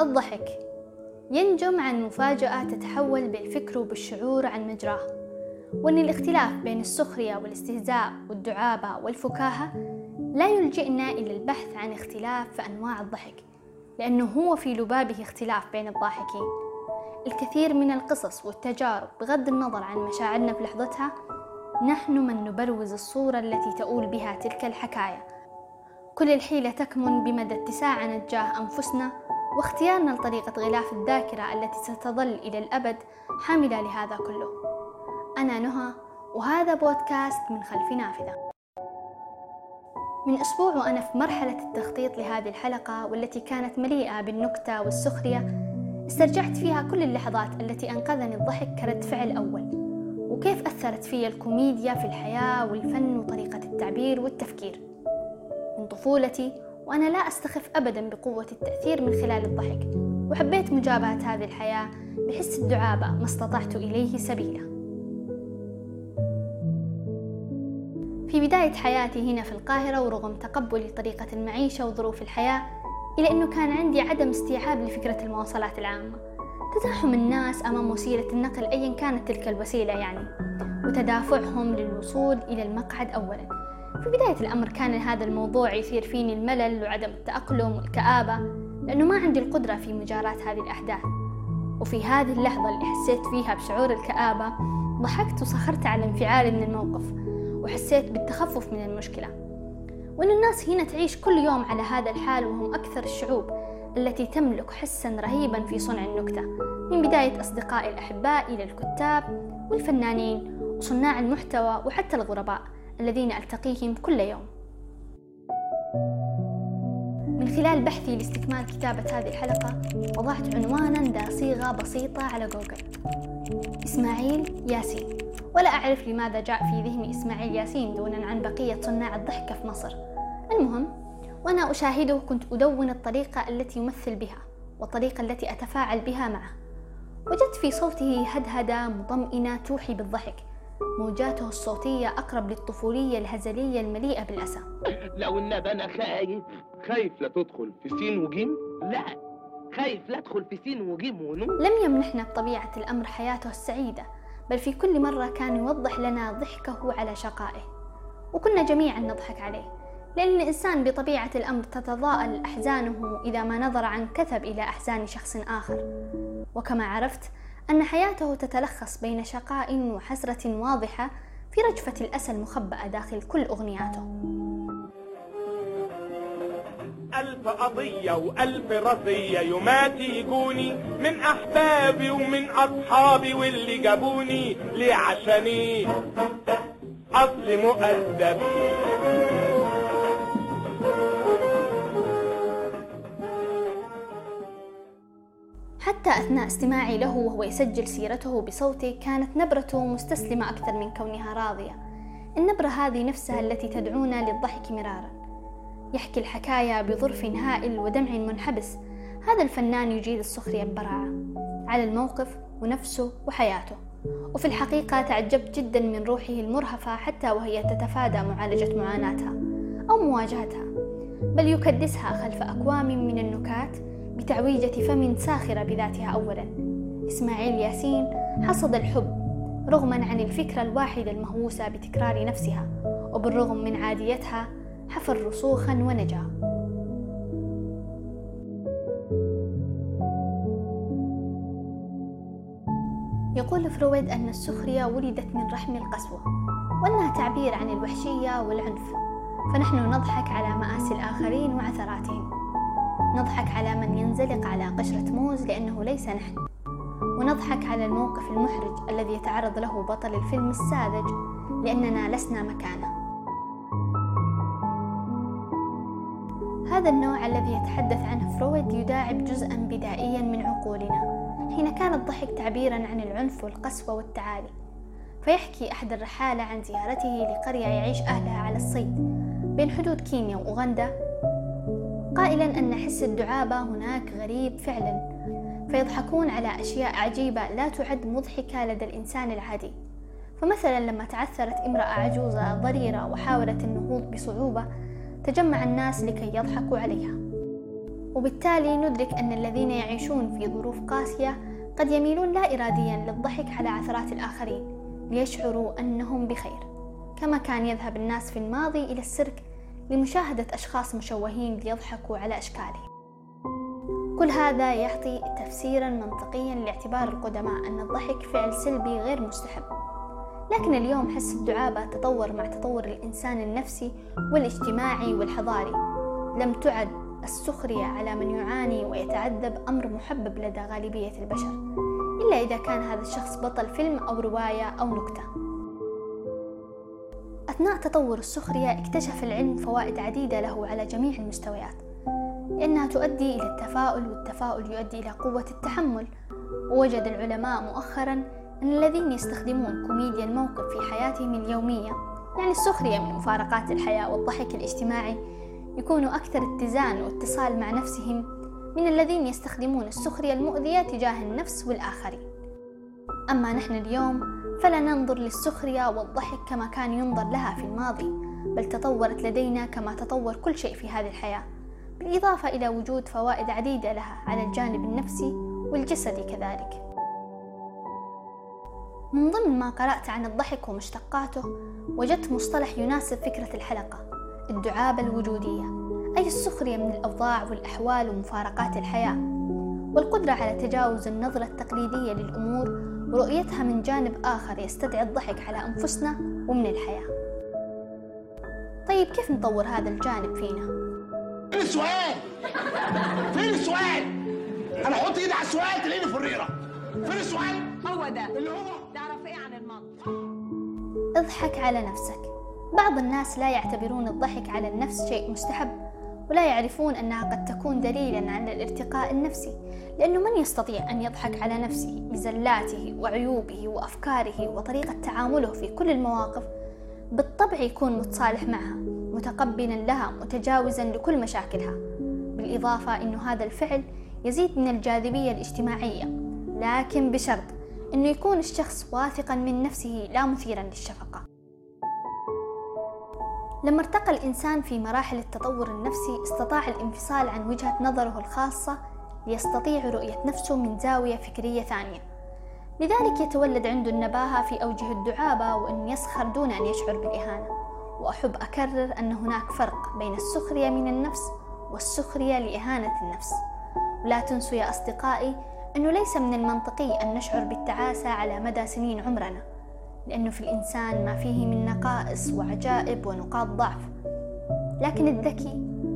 الضحك. ينجم عن مفاجأة تتحول بالفكر وبالشعور عن مجراه. وأن الاختلاف بين السخرية والاستهزاء والدعابة والفكاهة لا يلجئنا إلى البحث عن اختلاف في أنواع الضحك لأنه هو في لبابه اختلاف بين الضاحكين. الكثير من القصص والتجارب بغض النظر عن مشاعرنا في لحظتها نحن من نبروز الصورة التي تؤول بها تلك الحكاية. كل الحيلة تكمن بمدى اتساعنا تجاه أنفسنا واختيارنا لطريقة غلاف الذاكرة التي ستظل إلى الأبد حاملة لهذا كله. أنا نهى وهذا بودكاست من خلف نافذة. من أسبوع وأنا في مرحلة التخطيط لهذه الحلقة والتي كانت مليئة بالنكتة والسخرية استرجعت فيها كل اللحظات التي أنقذني الضحك كرد فعل أول. وكيف أثرت في الكوميديا في الحياة والفن وطريقة التعبير والتفكير. من طفولتي وأنا لا أستخف أبدا بقوة التأثير من خلال الضحك. وحبيت مجابهة هذه الحياة بحس الدعابة ما استطعت إليه سبيلا. في بداية حياتي هنا في القاهرة ورغم تقبلي طريقة المعيشة وظروف الحياة إلا أنه كان عندي عدم استيعاب لفكرة المواصلات العامة. تزاحم الناس أمام وسيلة النقل أيا كانت تلك الوسيلة يعني وتدافعهم للوصول إلى المقعد أولا. في بداية الأمر كان هذا الموضوع يثير فيني الملل وعدم التأقلم والكآبة لأنه ما عندي القدرة في مجاراة هذه الأحداث. وفي هذه اللحظة اللي حسيت فيها بشعور الكآبة ضحكت وسخرت على انفعالي من الموقف وحسيت بالتخفف من المشكلة. وأن الناس هنا تعيش كل يوم على هذا الحال وهم أكثر الشعوب التي تملك حسا رهيبا في صنع النكتة. من بداية أصدقائي الأحباء إلى الكتاب والفنانين وصناع المحتوى وحتى الغرباء. الذين ألتقيهم كل يوم. من خلال بحثي لاستكمال كتابة هذه الحلقة وضعت عنوانا ذا صيغة بسيطة على جوجل. إسماعيل ياسين. ولا أعرف لماذا جاء في ذهني إسماعيل ياسين دونا عن بقية صناع الضحكة في مصر. المهم وأنا أشاهده كنت أدون الطريقة التي يمثل بها والطريقة التي أتفاعل بها معه. وجدت في صوته هدهدة مطمئنة توحي بالضحك موجاته الصوتية أقرب للطفولية الهزلية المليئة بالأسى. لو النبي أنا خايف خايف لا تدخل في سين وجيم. لا خايف لا ادخل في سين وجيم ونون لم يمنحنا بطبيعة الأمر حياته السعيدة بل في كل مرة كان يوضح لنا ضحكه على شقائه. وكنا جميعا نضحك عليه لأن الإنسان بطبيعة الأمر تتضاءل أحزانه إذا ما نظر عن كثب إلى أحزان شخص آخر. وكما عرفت أن حياته تتلخص بين شقاء وحسرة واضحة في رجفة الأسى المخبأة داخل كل أغنياته. ألف قضية وألف رضية يوماتي يجوني من أحبابي ومن أصحابي واللي جابوني ليه عشاني أصل مؤدب أثناء استماعي له وهو يسجل سيرته بصوته كانت نبرته مستسلمة أكثر من كونها راضية. النبرة هذه نفسها التي تدعونا للضحك مرارا. يحكي الحكاية بظرف هائل ودمع منحبس. هذا الفنان يجيد السخرية ببراعة على الموقف ونفسه وحياته. وفي الحقيقة تعجبت جدا من روحه المرهفة حتى وهي تتفادى معالجة معاناتها أو مواجهتها. بل يكدسها خلف أكوام من النكات بتعويجة فم ساخرة بذاتها أولا. إسماعيل ياسين حصد الحب رغما عن الفكرة الواحدة المهووسة بتكرار نفسها وبالرغم من عاديتها حفر رسوخا ونجا. يقول فرويد أن السخرية ولدت من رحم القسوة وأنها تعبير عن الوحشية والعنف. فنحن نضحك على مآسي الآخرين وعثراتهم. نضحك على من ينزلق على قشرة موز لأنه ليس نحن. ونضحك على الموقف المحرج الذي يتعرض له بطل الفيلم الساذج لأننا لسنا مكانه. هذا النوع الذي يتحدث عنه فرويد يداعب جزءا بدائيا من عقولنا حين كان الضحك تعبيرا عن العنف والقسوة والتعالي. فيحكي أحد الرحالة عن زيارته لقرية يعيش أهلها على الصيد بين حدود كينيا وأوغندا قائلا أن حس الدعابة هناك غريب فعلا فيضحكون على أشياء عجيبة لا تعد مضحكة لدى الإنسان العادي. فمثلا لما تعثرت امرأة عجوزة ضريرة وحاولت النهوض بصعوبة تجمع الناس لكي يضحكوا عليها. وبالتالي ندرك أن الذين يعيشون في ظروف قاسية قد يميلون لا إراديا للضحك على عثرات الآخرين ليشعروا أنهم بخير. كما كان يذهب الناس في الماضي إلى السيرك لمشاهدة أشخاص مشوهين ليضحكوا على أشكالهم. كل هذا يعطي تفسيرا منطقيا لاعتبار القدماء أن الضحك فعل سلبي غير مستحب. لكن اليوم حس الدعابة تطور مع تطور الإنسان النفسي والاجتماعي والحضاري. لم تعد السخرية على من يعاني ويتعذب أمر محبب لدى غالبية البشر إلا إذا كان هذا الشخص بطل فيلم أو رواية أو نكتة. أثناء تطور السخرية اكتشف العلم فوائد عديدة له على جميع المستويات. لأنها تؤدي إلى التفاؤل والتفاؤل يؤدي إلى قوة التحمل. ووجد العلماء مؤخرا أن الذين يستخدمون كوميديا الموقف في حياتهم اليومية يعني السخرية من مفارقات الحياة والضحك الاجتماعي يكونوا أكثر اتزان واتصال مع نفسهم من الذين يستخدمون السخرية المؤذية تجاه النفس والآخرين. أما نحن اليوم فلا ننظر للسخرية والضحك كما كان ينظر لها في الماضي بل تطورت لدينا كما تطور كل شيء في هذه الحياة بالإضافة إلى وجود فوائد عديدة لها على الجانب النفسي والجسدي كذلك. من ضمن ما قرأت عن الضحك ومشتقاته وجدت مصطلح يناسب فكرة الحلقة الدعابة الوجودية أي السخرية من الأوضاع والأحوال ومفارقات الحياة والقدرة على تجاوز النظرة التقليدية للأمور ورؤيتها من جانب آخر يستدعي الضحك على أنفسنا ومن الحياة طيب كيف نطور هذا الجانب فينا؟ فين السؤال؟ فين السؤال؟ أنا أحط إيدي على السؤال تلاقيني فريرة فين السؤال؟ هو ده اللي هو تعرف إيه عن المنطق اضحك على نفسك بعض الناس لا يعتبرون الضحك على النفس شيء مستحب ولا يعرفون أنها قد تكون دليلا على الارتقاء النفسي لأنه من يستطيع أن يضحك على نفسه بزلاته وعيوبه وأفكاره وطريقة تعامله في كل المواقف. بالطبع يكون متصالح معها متقبلا لها متجاوزا لكل مشاكلها. بالإضافة أن هذا الفعل يزيد من الجاذبية الاجتماعية. لكن بشرط أنه يكون الشخص واثقا من نفسه لا مثيرا للشفقة. لما ارتقى الإنسان في مراحل التطور النفسي استطاع الانفصال عن وجهة نظره الخاصة ليستطيع رؤية نفسه من زاوية فكرية ثانية. لذلك يتولد عنده النباهة في أوجه الدعابة وأن يسخر دون أن يشعر بالإهانة. وأحب أكرر أن هناك فرق بين السخرية من النفس والسخرية لإهانة النفس. ولا تنسوا يا أصدقائي أنه ليس من المنطقي أن نشعر بالتعاسة على مدى سنين عمرنا. لأنه في الإنسان ما فيه من نقائص وعجائب ونقاط ضعف. لكن الذكي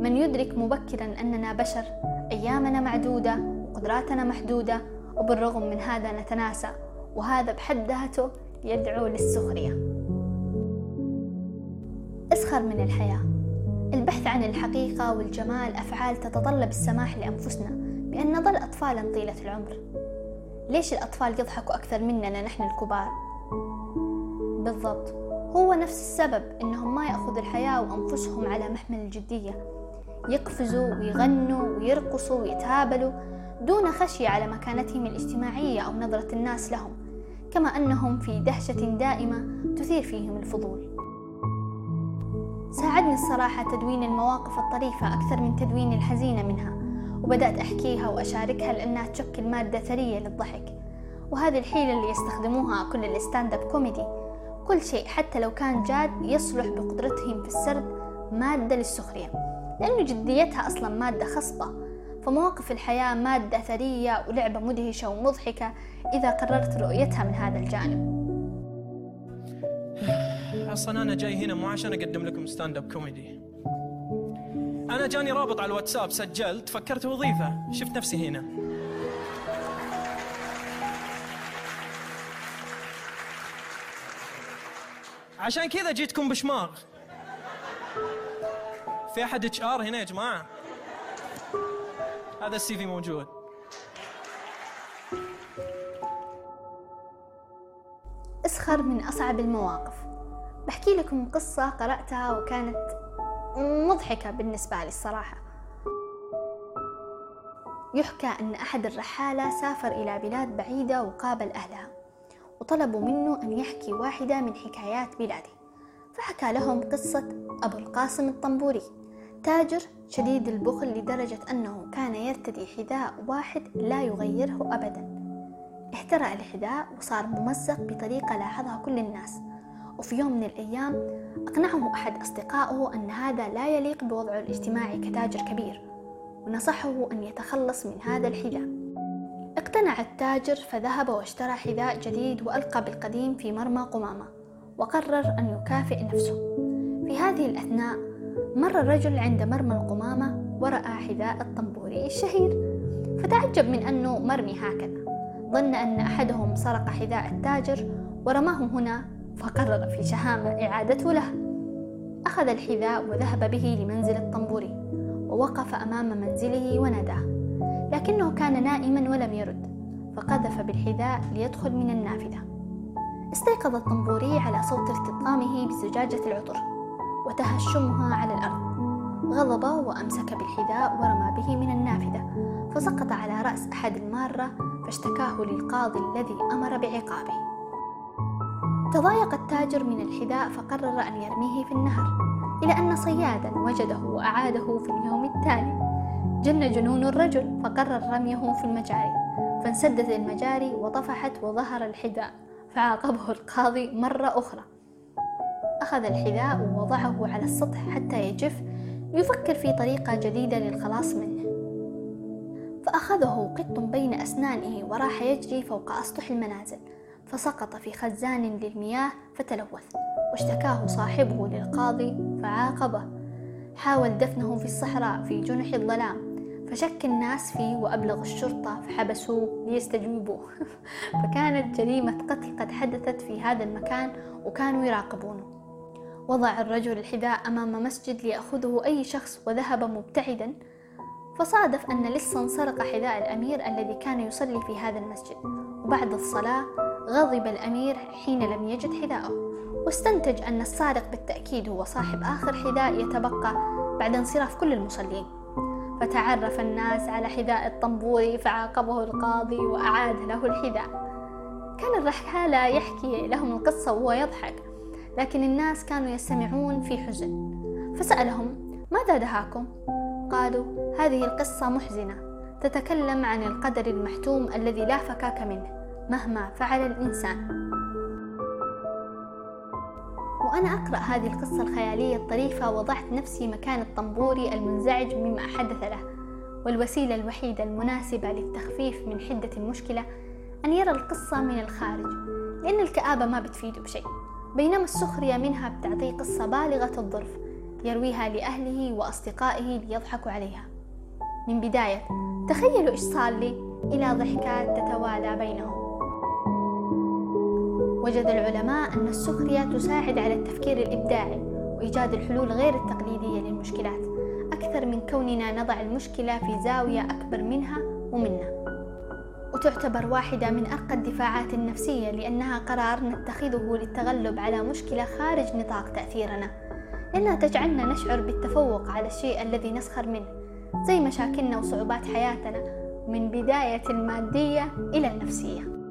من يدرك مبكرا أننا بشر أيامنا معدودة وقدراتنا محدودة وبالرغم من هذا نتناسى وهذا بحد ذاته يدعو للسخرية. أسخر من الحياة. البحث عن الحقيقة والجمال أفعال تتطلب السماح لأنفسنا بأن نظل أطفالا طيلة العمر. ليش الأطفال يضحكوا أكثر مننا نحن الكبار؟ بالضبط. هو نفس السبب إنهم ما يأخذوا الحياة وأنفسهم على محمل الجدية. يقفزوا ويغنوا ويرقصوا ويتهابلوا دون خشية على مكانتهم الاجتماعية أو نظرة الناس لهم كما أنهم في دهشة دائمة تثير فيهم الفضول. ساعدني الصراحة تدوين المواقف الطريفة أكثر من تدوين الحزينة منها وبدأت أحكيها وأشاركها لأنها تشكل مادة ثرية للضحك. وهذه الحيلة اللي يستخدموها كل ال stand-up comedy كل شيء حتى لو كان جاد يصلح بقدرتهم في السرد مادة للسخرية لأنه جديتها أصلا مادة خصبة. فمواقف الحياة مادة ثرية ولعبة مدهشة ومضحكة إذا قررت رؤيتها من هذا الجانب. أصلا أنا جاي هنا مو عشان أقدم لكم stand-up comedy أنا جاني رابط على الواتساب سجلت فكرت وظيفة شفت نفسي هنا. عشان كذا جيتكم بشماغ. في أحد HR هنا يا جماعة؟ هذا ال CV موجود. اسخر من أصعب المواقف. بحكي لكم قصة قرأتها وكانت مضحكة بالنسبة لي الصراحة. يحكى أن أحد الرحالة سافر إلى بلاد بعيدة وقابل أهلها. وطلبوا منه أن يحكي واحدة من حكايات بلاده. فحكى لهم قصة أبو القاسم الطنبوري تاجر شديد البخل لدرجة أنه كان يرتدي حذاء واحد لا يغيره أبدا. احترق الحذاء وصار ممزق بطريقة لاحظها كل الناس. وفي يوم من الأيام أقنعه أحد أصدقائه أن هذا لا يليق بوضعه الاجتماعي كتاجر كبير ونصحه أن يتخلص من هذا الحذاء. اقتنع التاجر فذهب واشترى حذاء جديد وألقى بالقديم في مرمى قمامة وقرر أن يكافئ نفسه. في هذه الأثناء مر الرجل عند مرمى القمامة ورأى حذاء الطنبوري الشهير فتعجب من أنه مرمي هكذا. ظن أن أحدهم سرق حذاء التاجر ورماه هنا فقرر في شهامة إعادته له. أخذ الحذاء وذهب به لمنزل الطنبوري ووقف أمام منزله وناداه. لكنه كان نائما ولم يرد فقذف بالحذاء ليدخل من النافذة. استيقظ الطنبوري على صوت التطامه بزجاجة العطر وتهشمها على الأرض. غضب وأمسك بالحذاء ورمى به من النافذة فسقط على رأس أحد المارة فاشتكاه للقاضي الذي أمر بعقابه. تضايق التاجر من الحذاء فقرر أن يرميه في النهر إلى أن صيادا وجده وأعاده في اليوم التالي. جن جنون الرجل فقرر رميه في المجاري. فانسدت المجاري وطفحت وظهر الحذاء فعاقبه القاضي مرة أخرى. أخذ الحذاء ووضعه على السطح حتى يجف ليفكر في طريقة جديدة للخلاص منه. فأخذه قط بين أسنانه وراح يجري فوق أسطح المنازل. فسقط في خزان للمياه فتلوث. واشتكاه صاحبه للقاضي فعاقبه. حاول دفنه في الصحراء في جنح الظلام. فشك الناس فيه وأبلغ الشرطة فحبسوه ليستجوبوه فكانت جريمة قتل قد حدثت في هذا المكان وكانوا يراقبونه. وضع الرجل الحذاء أمام مسجد ليأخذه أي شخص وذهب مبتعدا. فصادف أن لصا سرق حذاء الأمير الذي كان يصلي في هذا المسجد. وبعد الصلاة غضب الأمير حين لم يجد حذاءه. واستنتج أن السارق بالتأكيد هو صاحب آخر حذاء يتبقى بعد انصراف كل المصلين. فتعرف الناس على حذاء الطنبوري فعاقبه القاضي وأعاد له الحذاء. كان الرحالة يحكي لهم القصة وهو يضحك لكن الناس كانوا يستمعون في حزن. فسألهم ماذا دهاكم؟ قالوا هذه القصة محزنة تتكلم عن القدر المحتوم الذي لا فكاك منه مهما فعل الإنسان. وأنا أقرأ هذه القصة الخيالية الطريفة وضعت نفسي مكان الطنبوري المنزعج مما حدث له والوسيلة الوحيدة المناسبة للتخفيف من حدة المشكلة أن يرى القصة من الخارج لأن الكآبة ما بتفيده بشيء بينما السخرية منها بتعطيه قصة بالغة الظرف يرويها لأهله وأصدقائه ليضحكوا عليها. من بداية تخيلوا إيش صار لي إلى ضحكات تتوالى بينهم. وجد العلماء أن السخرية تساعد على التفكير الإبداعي وإيجاد الحلول غير التقليدية للمشكلات أكثر من كوننا نضع المشكلة في زاوية أكبر منها ومنا وتعتبر واحدة من أرقى الدفاعات النفسية لأنها قرار نتخذه للتغلب على مشكلة خارج نطاق تأثيرنا. لأنها تجعلنا نشعر بالتفوق على الشيء الذي نسخر منه زي مشاكلنا وصعوبات حياتنا من بداية المادية إلى النفسية.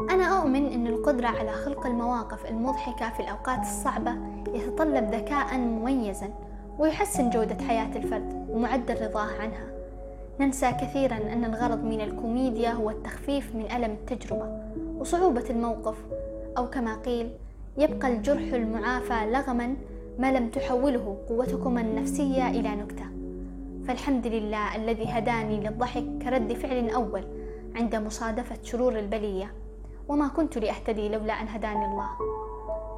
أنا أؤمن أن القدرة على خلق المواقف المضحكة في الأوقات الصعبة يتطلب ذكاء مميزا ويحسن جودة حياة الفرد ومعدل رضاه عنها. ننسى كثيرا أن الغرض من الكوميديا هو التخفيف من ألم التجربة وصعوبة الموقف أو كما قيل يبقى الجرح المعافى لغما ما لم تحوله قوتكم النفسية إلى نكتة. فالحمد لله الذي هداني للضحك كرد فعل أول عند مصادفة شرور البلية. وما كنت لأهتدي لولا أن هداني الله.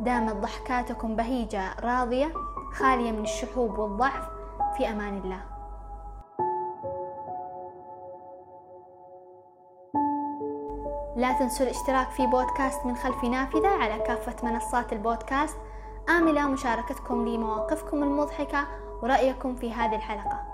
دامت ضحكاتكم بهيجة راضية خالية من الشحوب والضعف في أمان الله. لا تنسوا الاشتراك في بودكاست من خلف نافذة على كافة منصات البودكاست. آملة مشاركتكم لي مواقفكم المضحكة ورأيكم في هذه الحلقة.